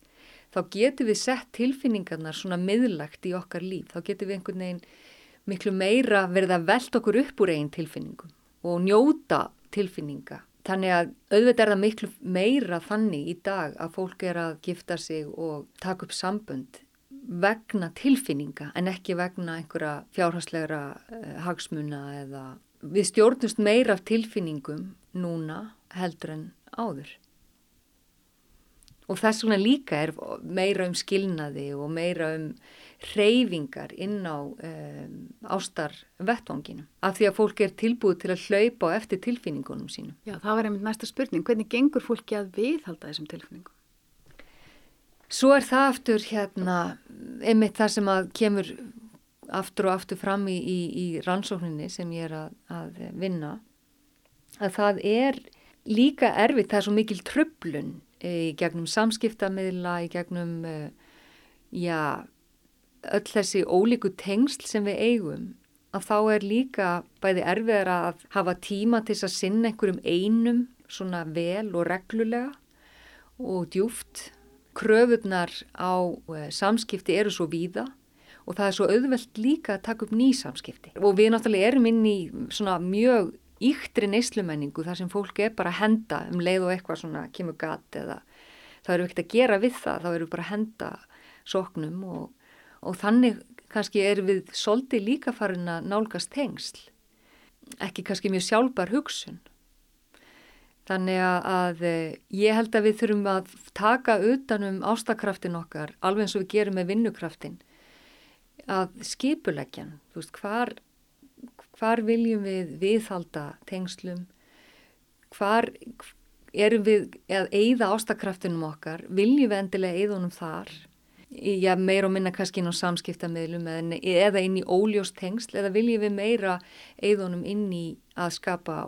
þá getum við sett tilfinningarnar svona miðlagt í okkar líf. Þá getum við einhvern veginn miklu meira verið að velta okkur upp úr einn tilfinningum og njóta tilfinninga. Þannig að auðvitað er það miklu meira þannig í dag að fólk er að gifta sig og taka upp sambönd vegna tilfinninga en ekki vegna einhverja fjárhagslegra uh, hagsmuna eða við stjórnumst meira af tilfinningum núna heldur en áður. Og þess vegna líka er meira um skilnaði og meira um reyfingar inn á um, ástar vettvanginu. Af því að fólk er tilbúið til að hlaupa eftir tilfinningunum sínum. Já, það var einmitt næsta spurning. Hvernig gengur fólki að viðhalda þessum tilfinningum? Svo er það aftur hérna, einmitt það sem að kemur aftur og aftur fram í, í, í rannsókninni sem ég er að, að vinna, að það er líka erfitt, það er svo mikil tröflun í gegnum samskiptamiðla, í gegnum, já, öll þessi ólíku tengsl sem við eigum að þá er líka bæði erfiðar að hafa tíma til að sinna einhverjum einum svona vel og reglulega og djúft. Kröfurnar á eh, samskipti eru svo víða og það er svo auðvelt líka að taka upp ný samskipti. Og við náttúrulega erum inn í svona mjög íktri neyslumenningu þar sem fólk er bara að henda um leið og eitthvað svona kemur gat eða það eru ekkert að gera við það, þá eru bara að henda soknum og og þannig kannski er við soldi líka farin að nálgast tengsl ekki kannski mjög sjálfbar hugsun þannig að eh, ég held að við þurfum að taka utanum ástakraftin okkar alveg eins og við gerum með vinnukraftin að skipuleggjan þú veist hvar hvar viljum við viðhalda tengslum? Hvar erum við að eigða ástakraftinum okkar? Viljum við endilega eigðunum þar? Já, meira og minna kannski inn á samskiptamöðlum eða inn í óljóst tengsl eða viljum við meira eðunum inn í að skapa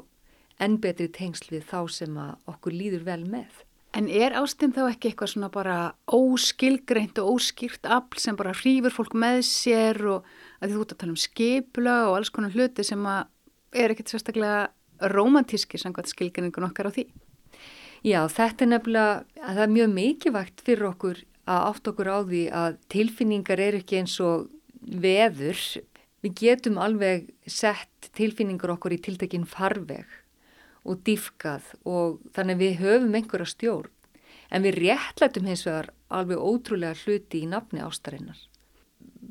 enn betri tengsl við þá sem okkur líður vel með. En er ástinn þá ekki eitthvað svona bara óskilgreint og óskýrt afl sem bara hrýfur fólk með sér og að þú ert að tala um skipla og alls konar hluti sem er ekkert sérstaklega romantíski samkvæmt skilgreiningun okkar á því? Já, þetta er nefnilega, það er mjög mikilvægt fyrir okkur að átt okkur á því að tilfinningar er ekki eins og veður. Við getum alveg sett tilfinningar okkur í tiltekinn farveg og dýfkað og þannig við höfum einhverja stjórn. En við réttlætum hins vegar alveg ótrúlega hluti í nafni ástarinnar.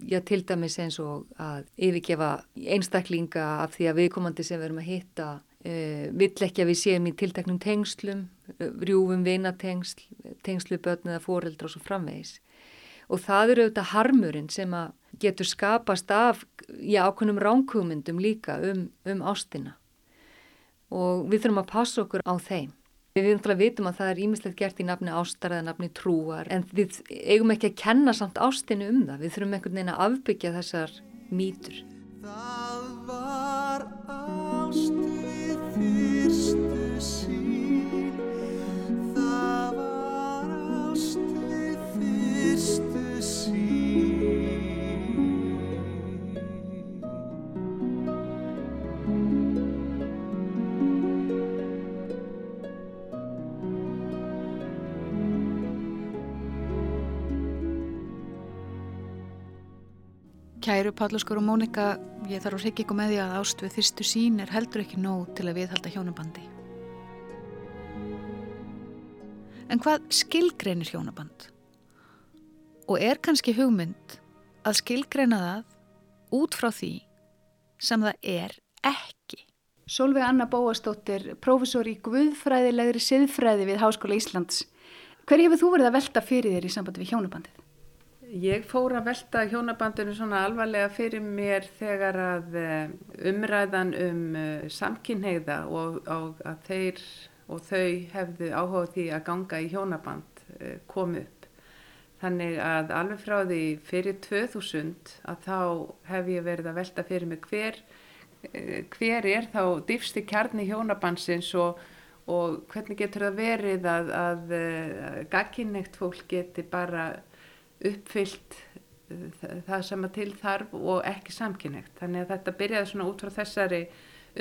Já, til dæmis eins og að yfirgefa einstaklinga af því að viðkomandi sem við erum að hitta uh, vill ekki að við séum í tilteknum tengslum rjúfum vinatengsl, tengslu börn eða foreldra og svo framvegis. Og það eru auðvitað harmurinn sem að getur skapast af í ákveðnum ránkugmyndum líka um, um ástina. Og við þurfum að passa okkur á þeim. Við vitum að það er ímislegt gert í nafni ástar eða nafni trúar en við eigum ekki að kenna samt ástinu um það. Við þurfum einhvern veginn að afbyggja þessar mýtur. Það var ástu fyrstu sín Kæru Pállaskur og Mónika, ég þarf að reykja ykkur með því að ást við fyrstu sín er heldur ekki nóg til að viðhalda hjónabandi. En hvað skilgreinir hjónaband? Og er kannski hugmynd að skilgreina það út frá því sem það er ekki? Solveig Anna Bóastóttir, profesor í Guðfræðilegri siðfræði við Háskóla Íslands. Hver hefur þú verið að velta fyrir þér í sambandi við hjónabandið? Ég fór að velta hjónabandinu svona alvarlega fyrir mér þegar að eh, umræðan um eh, samkynheiða og, og að þeir og þau hefðu áhuga því að ganga í hjónaband eh, kom upp. Þannig að alveg frá því fyrir 2000 að þá hef ég verið að velta fyrir mig hver, hver er þá dýfsti kjarni hjónabandsins og, og hvernig getur það verið að, að, að gagkinnegt fólk geti bara uppfyllt eh, það sem að til þarf og ekki samkynnegt. Þannig að þetta byrjaði svona út frá þessari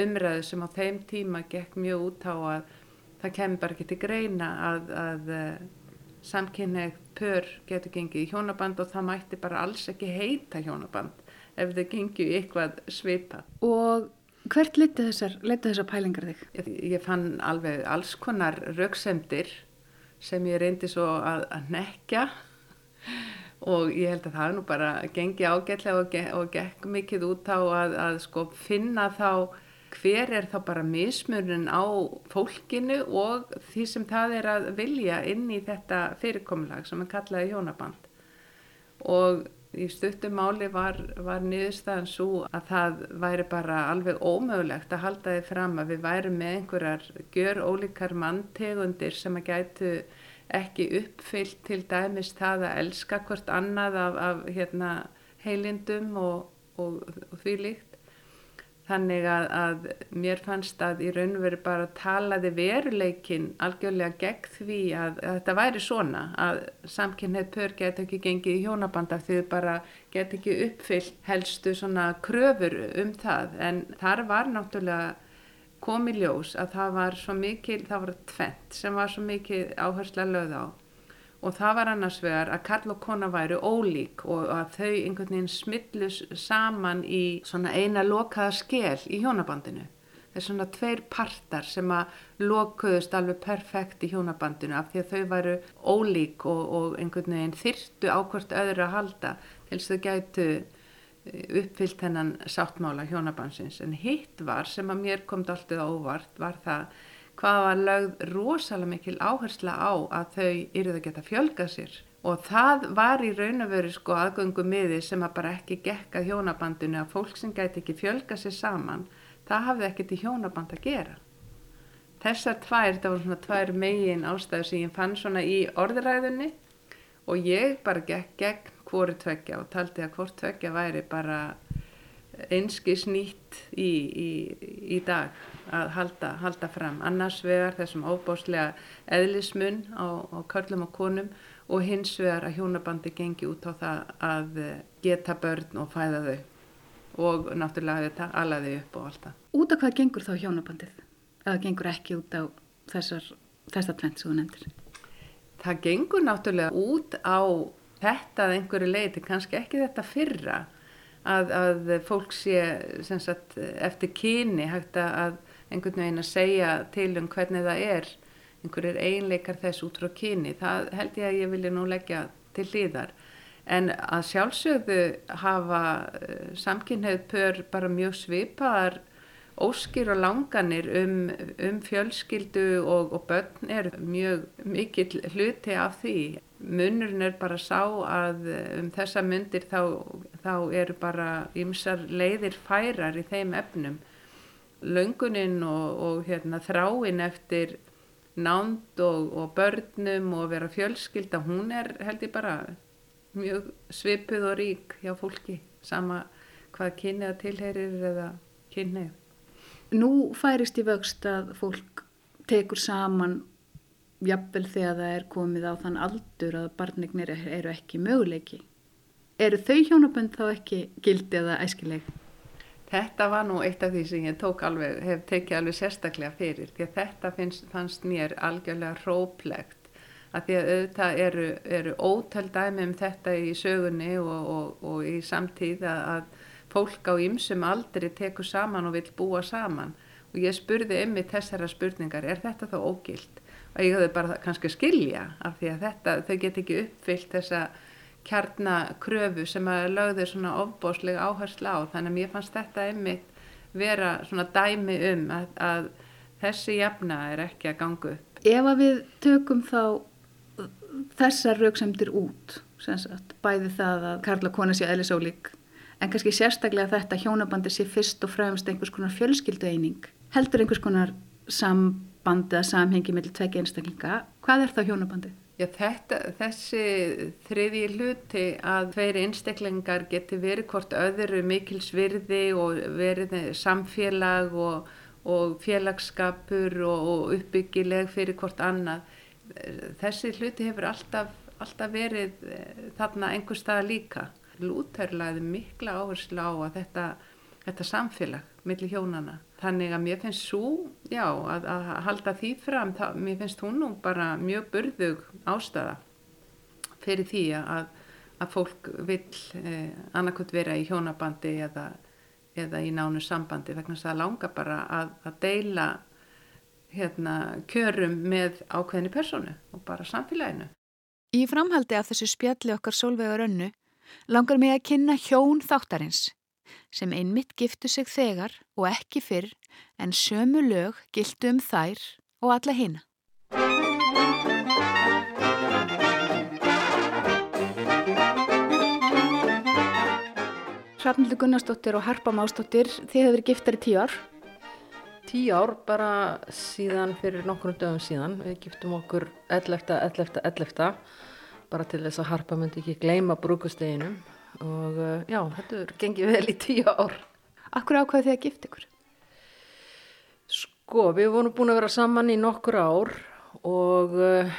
umræðu sem á þeim tíma gekk mjög út á að það kemur bara ekki til greina að, að, samkynneið pör getur gengið í hjónaband og það mætti bara alls ekki heita hjónaband ef þau gengið í eitthvað svipað. Og hvert liti þessar, þessar pælingar þig? Ég, ég fann alveg alls konar rauksemdir sem ég reyndi svo að, að nekja og ég held að það er nú bara gengi ágætlega og, ge og gekk mikið út á að, að sko finna þá hver er þá bara mismunin á fólkinu og því sem það er að vilja inn í þetta fyrirkomulag sem er kallaði hjónaband. Og í stuttum máli var, var niðurstaðan svo að það væri bara alveg ómögulegt að halda þið fram að við væri með einhverjar gjör ólíkar manntegundir sem að gætu ekki uppfyllt til dæmis það að elska hvort annað af, af hérna, heilindum og, og, og því líkt. Þannig að, að mér fannst að í raun og veru bara talaði veruleikin algjörlega gegn því að, að þetta væri svona að samkynnið pör get ekki gengið í hjónabanda því þau bara get ekki uppfyllt helstu svona kröfur um það. En þar var náttúrulega komið ljós að það var svo mikil, það var tvent sem var svo mikil áhersla löð á og það var annars vegar að Karl og kona væru ólík og að þau einhvern veginn smillus saman í svona eina lokaða skel í hjónabandinu. Það er svona tveir partar sem að lokuðust alveg perfekt í hjónabandinu af því að þau væru ólík og, og einhvern veginn þyrtu ákvört öðru að halda til þess að þau gætu uppfyllt hennan sáttmála hjónabandsins. En hitt var sem að mér komði alltaf óvart var það hvað var lögð rosalega mikil áhersla á að þau eru að geta fjölga sér og það var í raun og veru sko aðgöngu miði sem að bara ekki gekka hjónabandinu að fólk sem gæti ekki fjölga sér saman það hafði ekkert í hjónaband að gera þessar tvær, það voru svona tvær megin ástæðu sem ég fann svona í orðræðunni og ég bara gekk gegn hvori tveggja og taldi að hvort tveggja væri bara einskis nýtt í, í, í dag að halda, halda fram annars vegar þessum óbáslega eðlismun á, á körlum og konum og hins vegar að hjónabandi gengi út á það að geta börn og fæða þau og náttúrulega þetta alaði upp og allt það. Út af hvað gengur þá hjónabandið? Eða gengur ekki út á þessar, þessar tvent sem þú nefndir? Það gengur náttúrulega út á þetta að einhverju leiti, kannski ekki þetta fyrra að, að fólk sé sagt, eftir kyni hægt að einhvern veginn að segja til um hvernig það er einhverjir einleikar þess út frá kyni. Það held ég að ég vilja nú leggja til hlýðar en að sjálfsögðu hafa uh, samkynneið pör bara mjög svipaðar óskir og langanir um, um fjölskyldu og, og börn er mjög mikill hluti af því munurinn er bara sá að um þessa myndir þá, þá eru bara ymsar leiðir færar í þeim efnum. Löngunin og, og hérna, þráin eftir nánd og, og börnum og vera fjölskylda, hún er held ég bara mjög svipuð og rík hjá fólki, sama hvað kynniða tilherir eða kynnið. Nú færist í vöxt að fólk tekur saman jafnvel þegar það er komið á þann aldur að barnignir eru ekki möguleiki. Eru þau hjónabönd þá ekki gildi eða æskileg? Þetta var nú eitt af því sem ég alveg, hef tekið alveg sérstaklega fyrir því að þetta finnst, fannst mér algjörlega róplegt að því að auðvitað eru, eru ótal dæmi um þetta í sögunni og, og, og í samtíð að fólk á ymsum aldri tekur saman og vil búa saman og ég spurði mig þessara spurningar, er þetta þá ógild? að ég höfði bara kannski skilja af því að þetta, þau get ekki uppfyllt þessa kjarnakröfu sem að lögðu svona ofbóslega áherslu á þannig að mér fannst þetta einmitt vera svona dæmi um að, að þessi jafna er ekki að ganga upp. Ef að við tökum þá þessar rauksemdir út, sagt, bæði það að Karla kona sé eðlisólík en kannski sérstaklega þetta hjónabandi sé fyrst og fremst einhvers konar fjölskyldu eining, heldur einhvers konar samband bandi að samhengi með tvekja einstaklinga. Hvað er þá hjónabandi? Já, þetta, þessi þriði hluti að tveiri einstaklingar geti verið hvort öðru mikilsvirði og verið samfélag og, og félagsskapur og, og uppbyggileg fyrir hvort annað. Þessi hluti hefur alltaf, alltaf verið eh, þarna einhver staða líka. Lútherlaði mikla áherslu á að þetta, þetta samfélag millir hjónana Þannig að mér finnst svo, já, að, að halda því fram, það, mér finnst hún nú bara mjög burðug ástæða. fyrir því að, að fólk vil eh, annarkot vera í hjónabandi eða, eða í nánu sambandi vegna þess að það langar bara að, að deila hérna, kjörum með ákveðinni personu og bara samfélaginu. Í framhaldi af þessu spjalli okkar sólvegur önnu langar mig að kynna hjón þáttarins sem einmitt giftu sig þegar og ekki fyrr en sömu lög gildu um þær og alla hina. Hrafnildur Gunnarsdóttir og Harpa Másdóttir, þið hefur verið giftar í tíu ár. Tíu ár bara síðan fyrir nokkrum dögum síðan. Við giftum okkur 11. 11. 11. bara til þess að Harpa myndi ekki gleyma brúkusteginum og uh, já, þetta er gengið vel í tíu ár. Akkur ákvaði þið að gifta ykkur? Sko, við vorum búin að vera saman í nokkur ár og uh,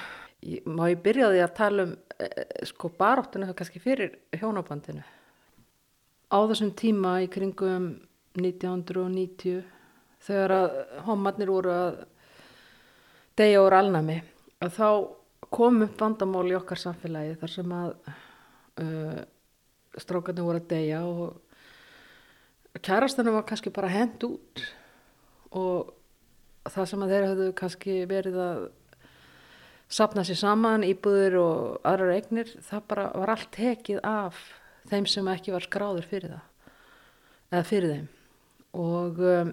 má ég byrjaði að tala um uh, sko baróttinu kannski fyrir hjónabandinu. Á þessum tíma í kringum 1990 þegar að homarnir voru að deyja úr alnami að þá kom upp vandamál í okkar samfélagi þar sem að uh, strákarnir voru að deyja og kærastanu var kannski bara hend út og það sem að þeir hafðu kannski verið að sapna sér saman, íbúður og aðrar eignir, það bara var allt tekið af þeim sem ekki var skráður fyrir það eða fyrir þeim. Og um,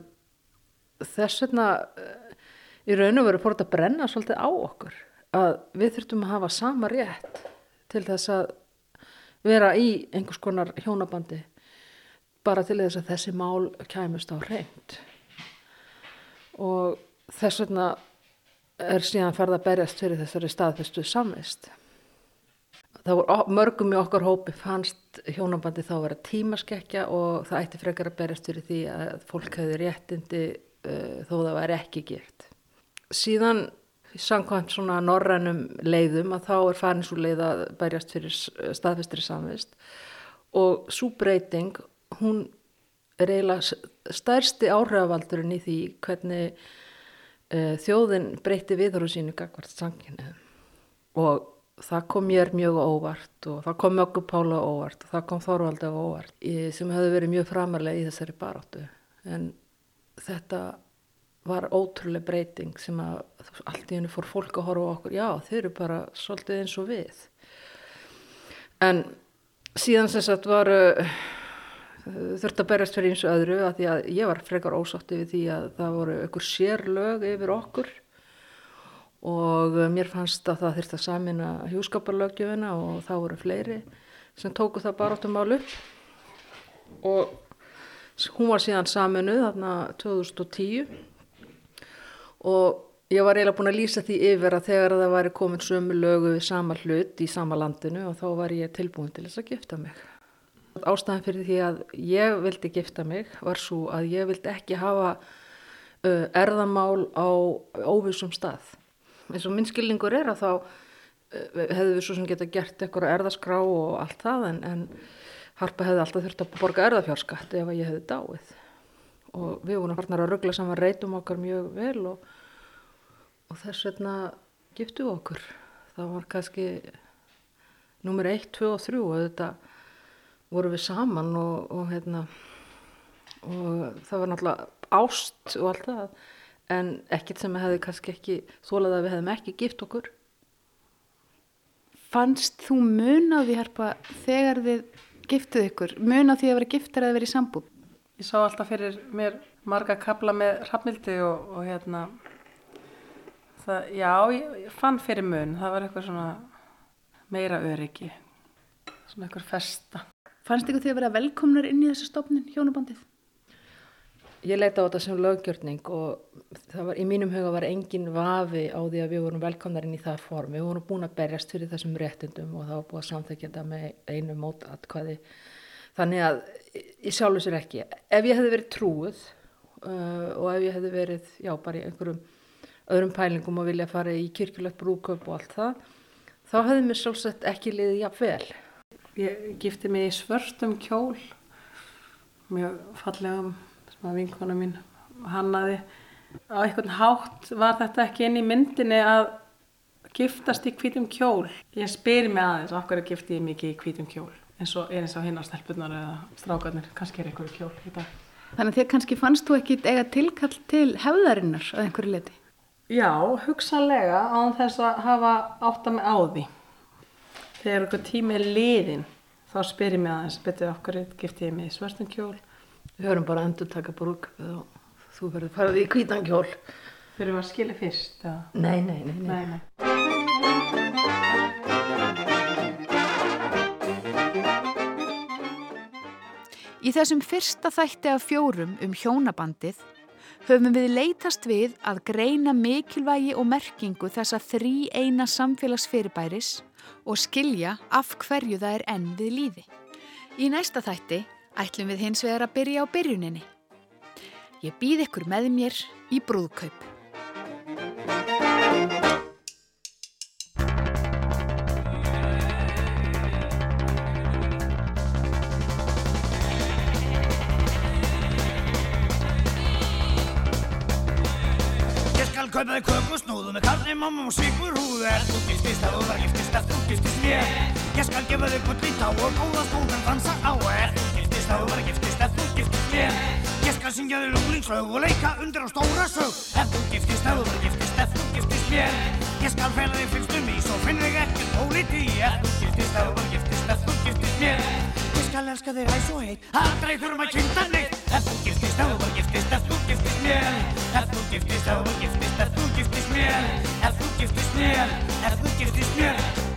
þess vegna uh, í raun og veru fór þetta að brenna svolítið á okkur að við þurftum að hafa sama rétt til þess að vera í einhvers konar hjónabandi bara til þess að þessi mál kæmust á reynd og þess vegna er síðan farið að berjast fyrir þessari staðfestu samvist. Það voru mörgum í okkar hópi fannst hjónabandi þá að vera tímaskekkja og það ætti frekar að berjast fyrir því að fólk hefði réttindi uh, þó það væri ekki gert. Síðan samkvæmt svona norrænum leiðum að þá er farin svo leið að berjast fyrir staðfestri samvist. Og svo breyting hún er eiginlega stærsti áhrifavaldurinn í því hvernig uh, þjóðin breyti viðhóru sínu gagvart sanginu og það kom mér mjög óvart og það kom Möggu Pála óvart og það kom Þorvaldi óvart sem hefði verið mjög framarlega í þessari baróttu en þetta var ótrúlega breyting sem að allt í hennu fór fólk að horfa okkur. Já þeir eru bara svolítið eins og við. En síðan sem sagt var þurft að berast fyrir eins og öðru að því að ég var frekar ósátti við því að það voru ykkur sérlög yfir okkur. Og mér fannst að það þurfti að samina hjúskaparlögjöfina og það voru fleiri sem tóku það bara áttum álu og hún var síðan saminuð þarna 2010 og ég var eiginlega búin að lýsa því yfir að þegar það væri komin sömu lögu við sama hlut í sama landinu og þá var ég tilbúin til þess að gifta mig. Ástæðan fyrir því að ég vildi gifta mig var svo að ég vildi ekki hafa erðamál á óvissum stað. eins og minnskilningur er að þá hefðu við svo sem geta gert eitthvað erðaskrá og allt það en, en Harpa hefði alltaf þurft að borga erðafjárskatt ef ég hefði dáið og við vorum farnar að ruggla saman reytum okkar mjög vel og, og þess vegna giftu okkur það var kannski nummer 1, 2 og 3 og þetta voru við saman og, og hérna og það var náttúrulega ást og allt það en ekkert sem hefði kannski ekki þólað að við hefðum ekki gift okkur Fannst þú mun á því herpa þegar þið giftuð ykkur, mun á því að vera giftar eða verið í sambúð? Ég sá alltaf fyrir mér marga kabla með rafmildi og, og hérna það, já, ég, ég fann fyrir mun það var eitthvað svona meira öryggi svona eitthvað festa Fannst ykkur því að vera velkomnar inn í þessu stofnin, hjónabandið? Ég leita á þetta sem löggjörning og það var, í mínum huga var engin vafi á því að við vorum velkomnar inn í það form. Við vorum búin að berjast fyrir þessum réttundum og það var búin að samþekja þetta með einu mótatkvæði. Þannig að ég sjálfur sér ekki. Ef ég hefði verið trúið uh, og ef ég hefði verið, já, bara í einhverjum öðrum pælingum og vilja fara í kirkjulegt brúköp og allt það, þá hefði mér sjálfsagt ekki liðið jafn vel. Ég gifti mig í svörstum kjól, mjög fallegum sem að vinkona mín hannaði. Á einhvern hátt var þetta ekki inn í myndinni að giftast í hvítum kjól. Ég spyr mig aðeins, okkur er giftið ég mikið í hvítum kjól. En svo er eins og hinn á stelpunar eða strákarnir, kannski er einhverju kjól í dag. Þannig að þér kannski fannst þú ekki eiga tilkall til hefðarinnar að einhverju leti? Já, hugsanlega án þess að hafa átt að mig á því. Þegar einhver tími er liðin, þá spyr ég mig aðeins, betur okkur giftið ég mig í svörstum kjól. Við höfum bara endur taka brúkupið og þú verður farið í hvítan kjól. Fyrir að skilja fyrst, eða? Nei, nei, nei, nei. Nei, nei. Í þessum fyrsta þætti af fjórum um hjónabandið höfum við leitast við að greina mikilvægi og merkingu þessa þrý eina samfélagsfyrirbæris og skilja af hverju það er enn við líði. Í næsta þætti ætlum við hins vegar að byrja á byrjuninni. Ég býð ykkur með mér í brúðkaup. Ég skal kaupa þig köku og snúðu með karni, mamma og sigur húðu. Er þú giftist að þú var giftist að þú giftist mér. Ég skal gefa þig gull í tá og góða skóðan dansa á. Er þú giftist að þú var giftist að þú giftist mér. Ég skal syngja þig lunglingslög og leika undir á stóra sög. Er þú giftist að þú var giftist að þú giftist mér. Ég skal fæla þig fyrstum í svo finn þig ekkert ólíti Er þú giftist að þú var giftist að þú giftist mér skal elska þig æs og heit, aldrei þurfum að kynna neitt. Ef þú giftist, ef þú giftist, ef þú giftist mér. Ef þú giftist, ef þú giftist, ef þú giftist mér. Ef þú giftist mér, ef þú giftist mér